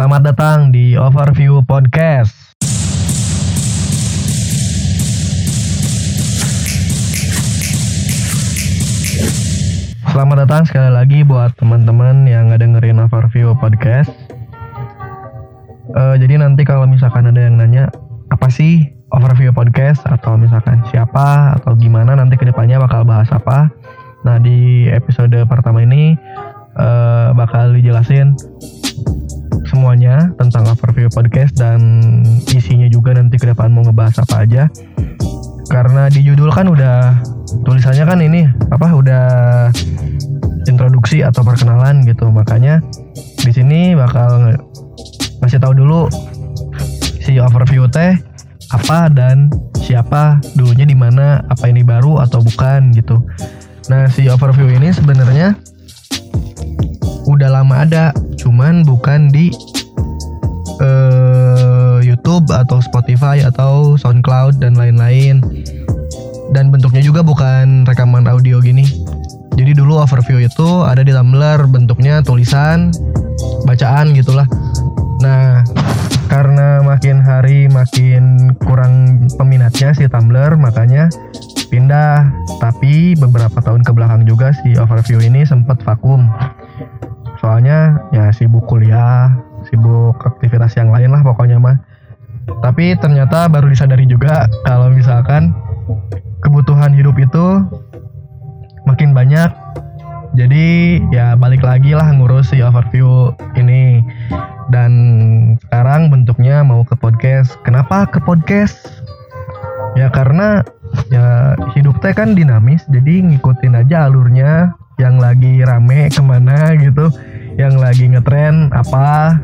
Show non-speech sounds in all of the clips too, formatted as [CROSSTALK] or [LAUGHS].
Selamat datang di Overview Podcast. Selamat datang sekali lagi buat teman-teman yang ngedengerin Overview Podcast. Uh, jadi nanti kalau misalkan ada yang nanya apa sih Overview Podcast atau misalkan siapa atau gimana nanti ke depannya bakal bahas apa. Nah di episode pertama ini uh, bakal dijelasin semuanya tentang overview podcast dan isinya juga nanti ke depan mau ngebahas apa aja. Karena di judul kan udah tulisannya kan ini apa udah introduksi atau perkenalan gitu. Makanya di sini bakal ngasih tahu dulu si overview teh apa dan siapa dulunya di mana, apa ini baru atau bukan gitu. Nah, si overview ini sebenarnya udah lama ada, cuman bukan di uh, YouTube atau Spotify atau SoundCloud dan lain-lain. Dan bentuknya juga bukan rekaman audio gini. Jadi dulu overview itu ada di Tumblr bentuknya tulisan, bacaan gitulah. Nah, karena makin hari makin kurang peminatnya si Tumblr, makanya pindah. Tapi beberapa tahun ke belakang juga si overview ini sempat vakum soalnya ya sibuk kuliah sibuk aktivitas yang lain lah pokoknya mah. Tapi ternyata baru disadari juga kalau misalkan kebutuhan hidup itu makin banyak. Jadi ya balik lagi lah ngurus si overview ini. Dan sekarang bentuknya mau ke podcast. Kenapa ke podcast? Ya karena ya hidup teh kan dinamis jadi ngikutin aja alurnya. Yang lagi rame ke mana gitu yang lagi ngetren apa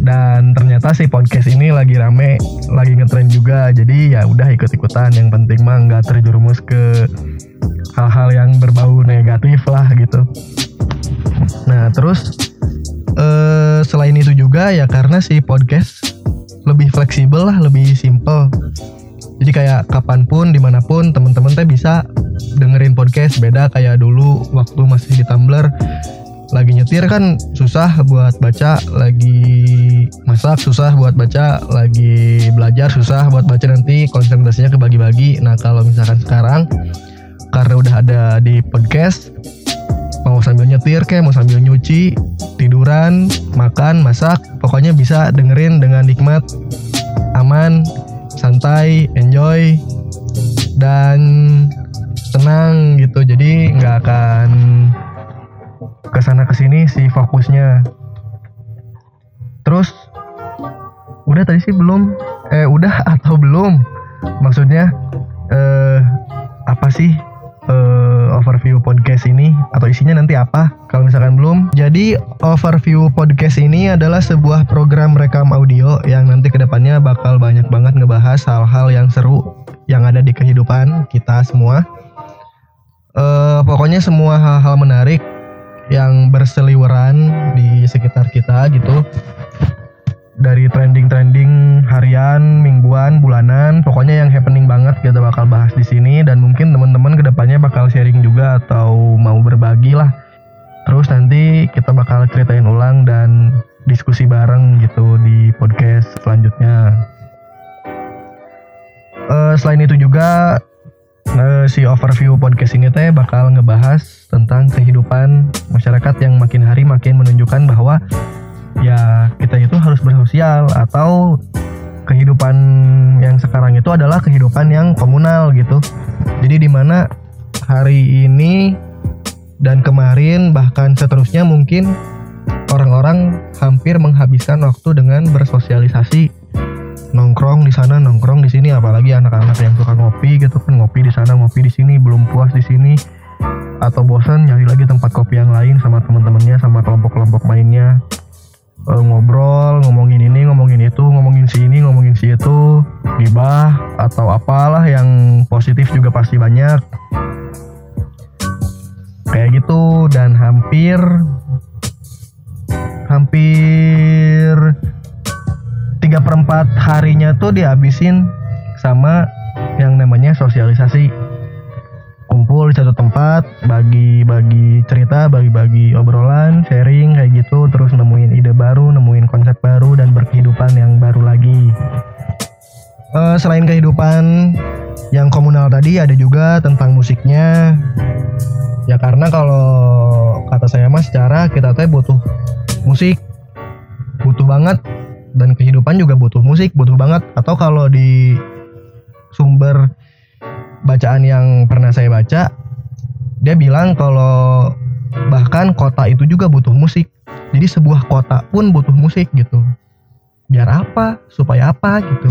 dan ternyata si podcast ini lagi rame lagi ngetren juga jadi ya udah ikut ikutan yang penting mah nggak terjerumus ke hal-hal yang berbau negatif lah gitu. Nah terus eh, selain itu juga ya karena si podcast lebih fleksibel lah lebih simple. Jadi kayak kapan pun di mana pun temen-temen teh bisa dengerin podcast beda kayak dulu waktu masih di Tumblr lagi nyetir kan susah buat baca, lagi masak susah buat baca, lagi belajar susah buat baca nanti konsentrasinya kebagi-bagi. Nah kalau misalkan sekarang karena udah ada di podcast, mau sambil nyetir kayak mau sambil nyuci, tiduran, makan, masak, pokoknya bisa dengerin dengan nikmat, aman, santai, enjoy, dan tenang gitu. Jadi nggak akan ke sana ke sini si fokusnya. Terus udah tadi sih belum. Eh udah [LAUGHS] atau belum? Maksudnya eh apa sih eh, overview podcast ini? Atau isinya nanti apa? Kalau misalkan belum. Jadi overview podcast ini adalah sebuah program rekam audio yang nanti ke depannya bakal banyak banget ngebahas hal-hal yang seru yang ada di kehidupan kita semua. Eh, pokoknya semua hal-hal menarik yang berseliweran di sekitar kita gitu dari trending-trending harian, mingguan, bulanan, pokoknya yang happening banget kita bakal bahas di sini dan mungkin teman-teman ke depannya bakal sharing juga atau mau berbagi lah. Terus nanti kita bakal ceritain ulang dan diskusi bareng gitu di podcast selanjutnya. Uh, selain itu juga uh, si overview podcast ini teh bakal ngebahas tentang kehidupan masyarakat yang makin hari makin menunjukkan bahwa ya kita itu harus bersosial atau kehidupan yang sekarang itu adalah kehidupan yang komunal gitu. Jadi di mana hari ini dan kemarin bahkan seterusnya mungkin orang-orang hampir menghabiskan waktu dengan bersosialisasi nongkrong di sana nongkrong di sini apalagi anak-anak yang suka ngopi gitu kan ngopi di sana ngopi di sini belum puas di sini atau bosan nyari lagi tempat kopi yang lain sama teman-temannya sama kelompok-kelompok mainnya. E, ngobrol ngomongin ini ngomongin itu ngomongin si ini ngomongin si itu gibah atau apalah yang positif juga pasti banyak. Kayak gitu dan hampir hampir tiga perempat harinya tuh dihabisin sama yang namanya sosialisasi. Kumpul di satu tempat bagi-bagi cerita bagi-bagi obrolan sharing kayak gitu. Terus nemuin ide baru nemuin konsep baru dan berkehidupan yang baru lagi. Uh, selain kehidupan yang komunal tadi ada juga tentang musiknya. Ya karena kalau kata saya mas secara kita teh butuh musik. Butuh banget dan kehidupan juga butuh musik butuh banget. Atau kalau di sumber bacaan yang pernah saya baca dia bilang kalau bahkan kota itu juga butuh musik. Jadi sebuah kota pun butuh musik gitu. Biar apa? Supaya apa? Gitu.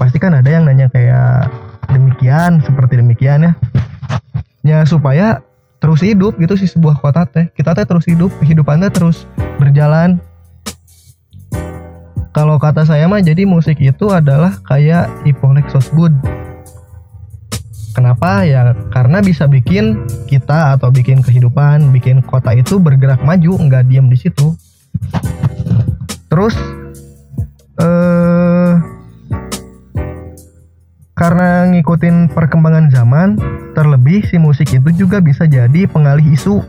Pasti kan ada yang nanya kayak demikian seperti demikian ya. Ya supaya terus hidup gitu sih sebuah kota teh. Kita teh terus hidup kehidupannya terus berjalan kalau kata saya mah jadi musik itu adalah kayak Sosbud Kenapa ya? Karena bisa bikin kita atau bikin kehidupan, bikin kota itu bergerak maju, nggak diam di situ. Terus eh karena ngikutin perkembangan zaman, terlebih si musik itu juga bisa jadi pengalih isu.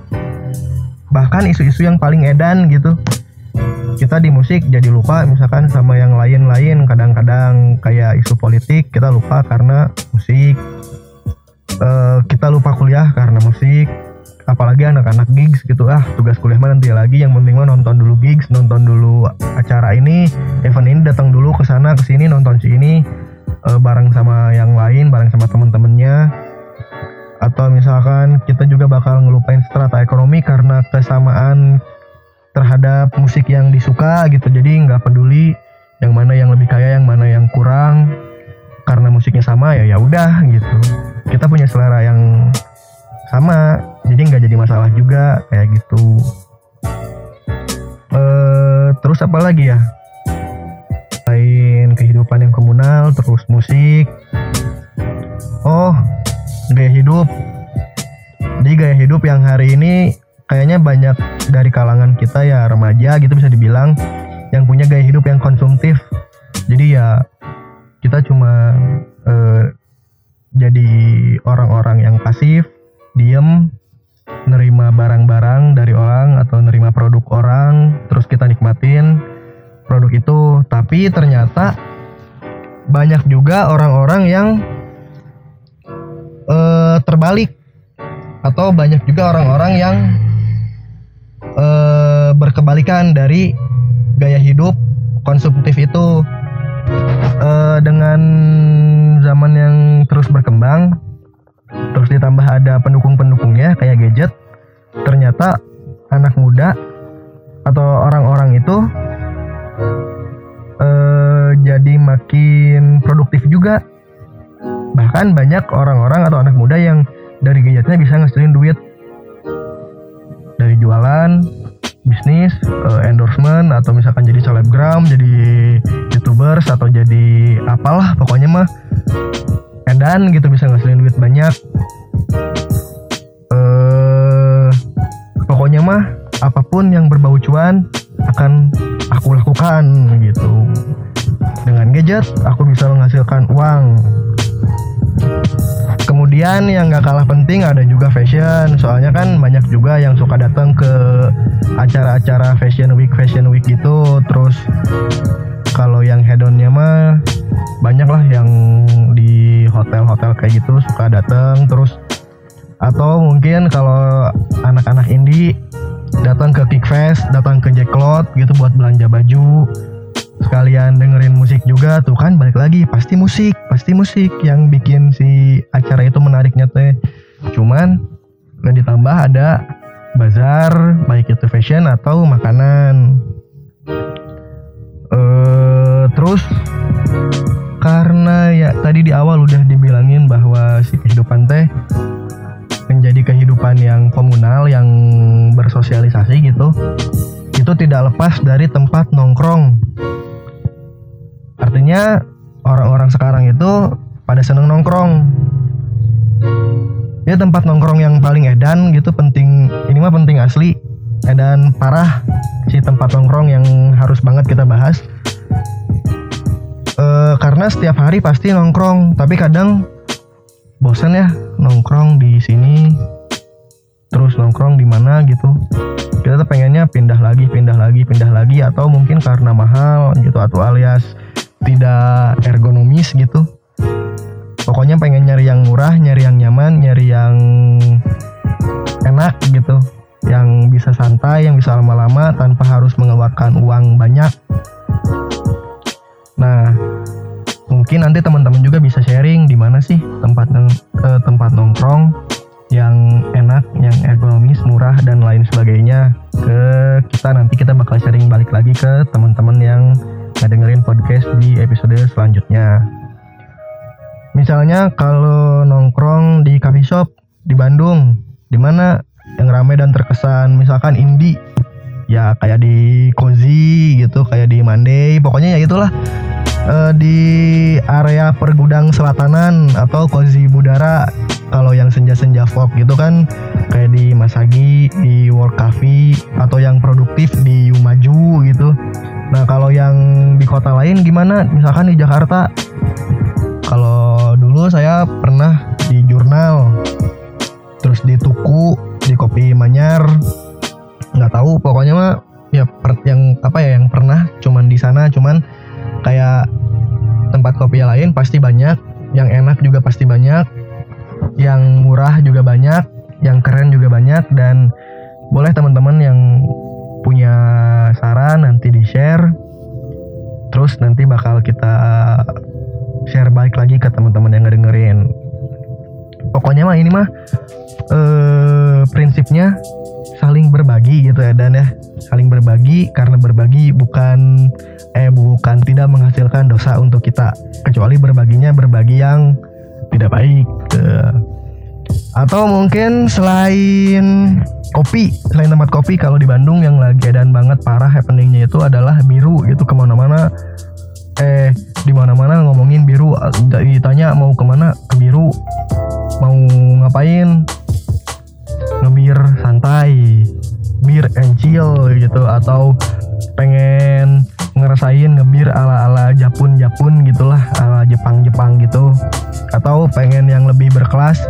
Bahkan isu-isu yang paling edan gitu. Kita di musik jadi lupa misalkan sama yang lain-lain kadang-kadang kayak isu politik kita lupa karena musik. Uh, kita lupa kuliah karena musik. Apalagi anak-anak gigs gitu. Ah tugas kuliah mah nanti lagi. Yang penting mah nonton dulu gigs nonton dulu acara ini. Event ini datang dulu ke sana ke sini nonton si ini uh, bareng sama yang lain bareng sama temen-temennya. Atau misalkan kita juga bakal ngelupain strata ekonomi karena kesamaan terhadap musik yang disuka gitu. Jadi nggak peduli yang mana yang lebih kaya yang mana yang kurang. Karena musiknya sama ya ya udah gitu. Kita punya selera yang sama. Jadi nggak jadi masalah juga kayak gitu. Uh, terus apa lagi ya? Lain kehidupan yang komunal terus musik. Oh gaya hidup. Jadi gaya hidup yang hari ini kayaknya banyak dari kalangan kita ya remaja gitu bisa dibilang yang punya gaya hidup yang konsumtif. Jadi ya kita cuma uh, jadi orang-orang yang pasif diem nerima barang-barang dari orang atau nerima produk orang terus kita nikmatin produk itu. Tapi ternyata banyak juga orang-orang yang uh, terbalik. Atau banyak juga orang-orang yang berkebalikan dari gaya hidup konsumtif itu uh, dengan zaman yang terus berkembang terus ditambah ada pendukung-pendukungnya kayak gadget ternyata anak muda atau orang-orang itu uh, jadi makin produktif juga. Bahkan banyak orang-orang atau anak muda yang dari gadgetnya bisa ngasilin duit. Dari jualan bisnis uh, endorsement atau misalkan jadi selebgram jadi youtubers atau jadi apalah pokoknya mah edan gitu bisa ngasilin duit banyak. Uh, pokoknya mah apa pun yang berbau cuan akan aku lakukan gitu. Dengan gadget aku bisa menghasilkan uang Kemudian yang gak kalah penting ada juga fashion. Soalnya kan banyak juga yang suka datang ke acara-acara fashion week fashion week gitu. Terus kalau yang hedonnya mah banyak lah yang di hotel-hotel kayak gitu suka datang terus atau mungkin kalau anak-anak indie datang ke Kickfest, datang ke Jacklot gitu buat belanja baju sekalian dengerin musik juga tuh kan balik lagi pasti musik pasti musik yang bikin si acara itu menariknya teh. Cuman nggak ditambah ada bazar baik itu fashion atau makanan. Uh, terus karena ya tadi di awal udah dibilangin bahwa si kehidupan teh menjadi kehidupan yang komunal yang bersosialisasi gitu itu tidak lepas dari tempat nongkrong artinya orang-orang sekarang itu pada seneng nongkrong. Ya tempat nongkrong yang paling edan gitu penting ini mah penting asli. Edan parah si tempat nongkrong yang harus banget kita bahas. E, karena setiap hari pasti nongkrong tapi kadang bosan ya nongkrong di sini terus nongkrong di mana gitu. Kita tuh pengennya pindah lagi pindah lagi pindah lagi atau mungkin karena mahal gitu atau alias tidak ergonomis gitu. Pokoknya pengen nyari yang murah nyari yang nyaman nyari yang enak gitu. Yang bisa santai yang bisa lama-lama tanpa harus mengeluarkan uang banyak. Nah mungkin nanti teman-teman juga bisa sharing di mana sih tempat eh, tempat nongkrong yang enak, yang ergonomis, murah dan lain sebagainya. Ke kita nanti kita bakal sharing balik lagi ke teman-teman yang ngedengerin podcast di episode selanjutnya. Misalnya kalau nongkrong di coffee shop di Bandung, di mana yang ramai dan terkesan misalkan indie ya kayak di Cozy gitu, kayak di Monday, pokoknya ya itulah uh, di area pergudang selatanan atau Cozy Budara kalau yang senja-senja folk gitu kan kayak di Masagi, di World Cafe atau yang produktif di kota lain gimana? Misalkan di Jakarta. Kalau dulu saya pernah di jurnal, terus di tuku, di kopi Manyar, nggak tahu pokoknya mah ya per, yang apa ya yang pernah cuman di sana cuman kayak tempat kopi lain pasti banyak, yang enak juga pasti banyak, yang murah juga banyak, yang keren juga banyak dan boleh teman-teman yang punya saran nanti di share terus nanti bakal kita share balik lagi ke teman-teman yang ngedengerin. Pokoknya mah ini mah eh, prinsipnya saling berbagi gitu ya dan ya. Saling berbagi karena berbagi bukan eh bukan tidak menghasilkan dosa untuk kita. Kecuali berbaginya berbagi yang tidak baik gitu. Atau mungkin selain kopi selain tempat kopi kalau di Bandung yang lagi dan banget parah happeningnya itu adalah biru gitu ke mana-mana. Eh di mana-mana ngomongin biru ditanya mau ke mana ke biru. Mau ngapain? Ngebir santai bir and chill gitu atau pengen ngerasain ngebir ala-ala Japun-Japun gitulah ala Jepang-Jepang gitu atau pengen yang lebih berkelas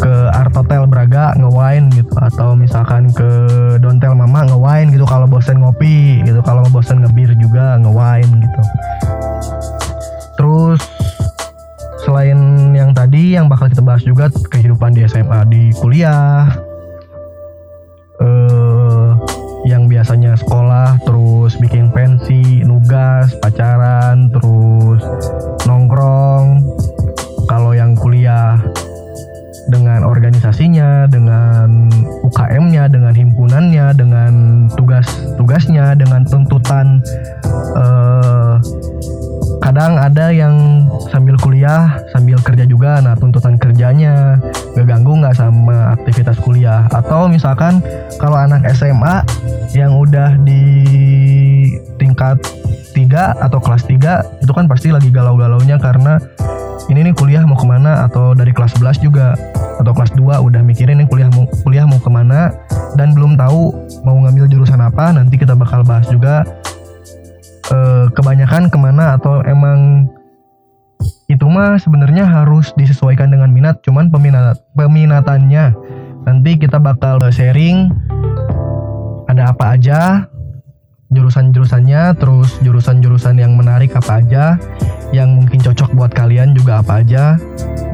ke Art Hotel Braga ngewine gitu. Atau misalkan ke Dontel Mama ngewine gitu kalau bosen ngopi gitu. Kalau bosen ngebir juga ngewine gitu. Terus selain yang tadi yang bakal kita bahas juga kehidupan di SMA di kuliah. Eh yang biasanya sekolah terus bikin pensi, nugas, pacaran, terus dengan organisasinya, dengan UKM-nya, dengan himpunannya, dengan tugas-tugasnya, dengan tuntutan eh, kadang ada yang sambil kuliah sambil kerja juga. Nah tuntutan kerjanya gak ganggu nggak sama aktivitas kuliah. Atau misalkan kalau anak SMA yang udah di tingkat 3 atau kelas 3 itu kan pasti lagi galau-galaunya karena ini nih kuliah mau ke mana? Atau dari kelas 11 juga? Atau kelas 2 udah mikirin nih kuliah mau kuliah mau ke mana? Dan belum tahu mau ngambil jurusan apa nanti kita bakal bahas juga. Uh, kebanyakan ke mana? Atau emang itu mah sebenarnya harus disesuaikan dengan minat cuman peminat peminatannya. Nanti kita bakal sharing ada apa aja jurusan-jurusannya terus jurusan-jurusan yang menarik apa aja yang mungkin cocok buat kalian juga apa aja.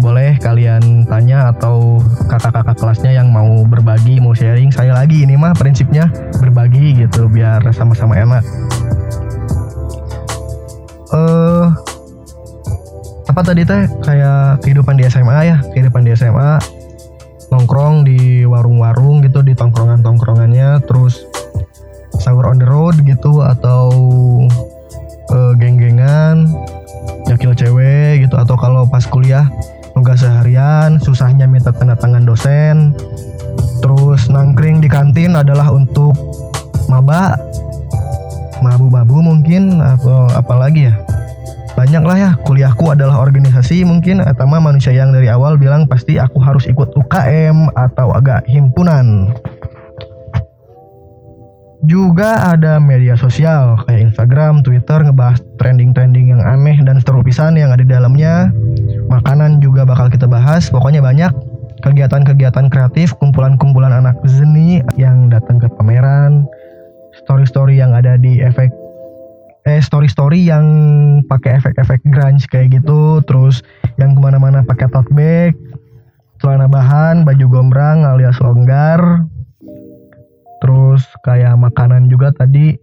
Boleh kalian tanya atau kakak-kakak kelasnya yang mau berbagi mau sharing. Saya lagi ini mah prinsipnya berbagi gitu biar sama-sama enak. Uh, apa tadi teh? Kayak kehidupan di SMA ya kehidupan di SMA nongkrong di warung-warung gitu di tongkrongan-tongkrongannya terus sahur on the road gitu atau uh, geng-gengan nyakil cewek gitu atau kalau pas kuliah nugas seharian susahnya minta tanda tangan dosen. Terus nangkring di kantin adalah untuk maba mabu-mabu mungkin atau apalagi ya. Banyak lah ya kuliahku adalah organisasi mungkin atau manusia yang dari awal bilang pasti aku harus ikut UKM atau agak himpunan juga ada media sosial kayak Instagram, Twitter ngebahas trending-trending yang aneh dan seterupisan yang ada di dalamnya. Makanan juga bakal kita bahas, pokoknya banyak. Kegiatan-kegiatan kreatif, kumpulan-kumpulan anak seni yang datang ke pameran, story-story yang ada di efek eh story story yang pakai efek-efek grunge kayak gitu. Terus yang ke mana-mana pakai tote bag celana bahan baju gombrang alias longgar terus kayak makanan juga tadi.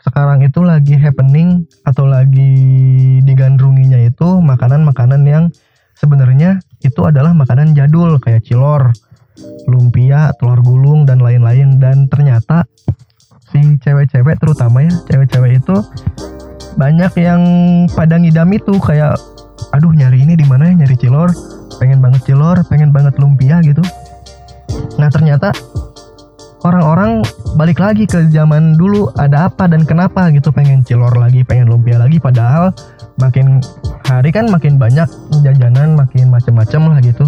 Sekarang itu lagi happening atau lagi digandrunginya itu makanan-makanan yang sebenarnya itu adalah makanan jadul kayak cilor, lumpia, telur gulung dan lain-lain. Dan ternyata si cewek-cewek terutama ya cewek-cewek itu banyak yang pada ngidam itu kayak aduh nyari ini di mana ya? Nyari cilor. Pengen banget cilor pengen banget lumpia gitu. Nah ternyata orang-orang balik lagi ke zaman dulu ada apa dan kenapa gitu pengen cilor lagi pengen lumpia lagi padahal makin hari kan makin banyak jajanan makin macem-macem lah gitu.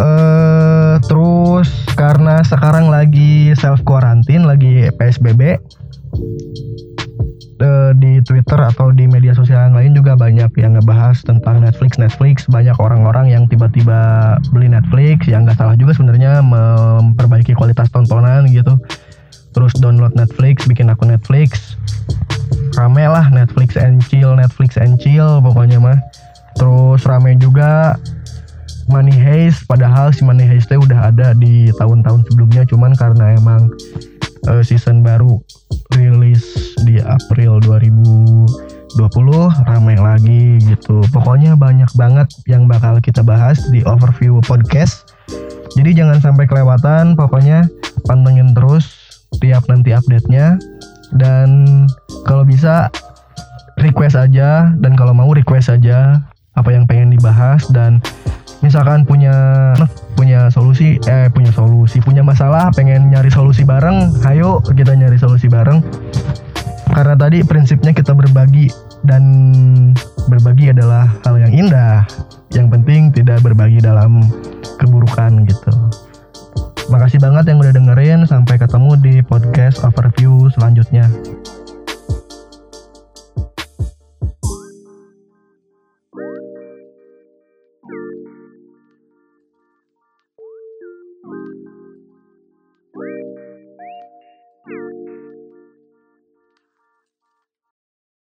Uh, terus karena sekarang lagi self quarantine lagi PSBB uh, di Twitter atau di media sosial yang lain juga banyak yang ngebahas tentang Netflix Netflix. Banyak orang-orang yang tiba-tiba beli Netflix yang nggak salah juga sebenarnya memperbaiki kualitas tontonan gitu. Terus download Netflix bikin akun Netflix. Rame lah Netflix and chill Netflix and chill pokoknya mah. Terus rame juga Money Heist padahal si Money Heist udah ada di tahun-tahun sebelumnya cuman karena emang uh, season baru rilis di April 2020 ramai lagi gitu. Pokoknya banyak banget yang bakal kita bahas di overview podcast. Jadi jangan sampai kelewatan, pokoknya pantengin terus tiap nanti update-nya dan kalau bisa request aja dan kalau mau request aja apa yang pengen dibahas dan misalkan punya punya solusi eh punya solusi punya masalah pengen nyari solusi bareng ayo kita nyari solusi bareng. Karena tadi prinsipnya kita berbagi dan berbagi adalah hal yang indah. Yang penting tidak berbagi dalam keburukan gitu. Makasih banget yang udah dengerin. Sampai ketemu di podcast overview selanjutnya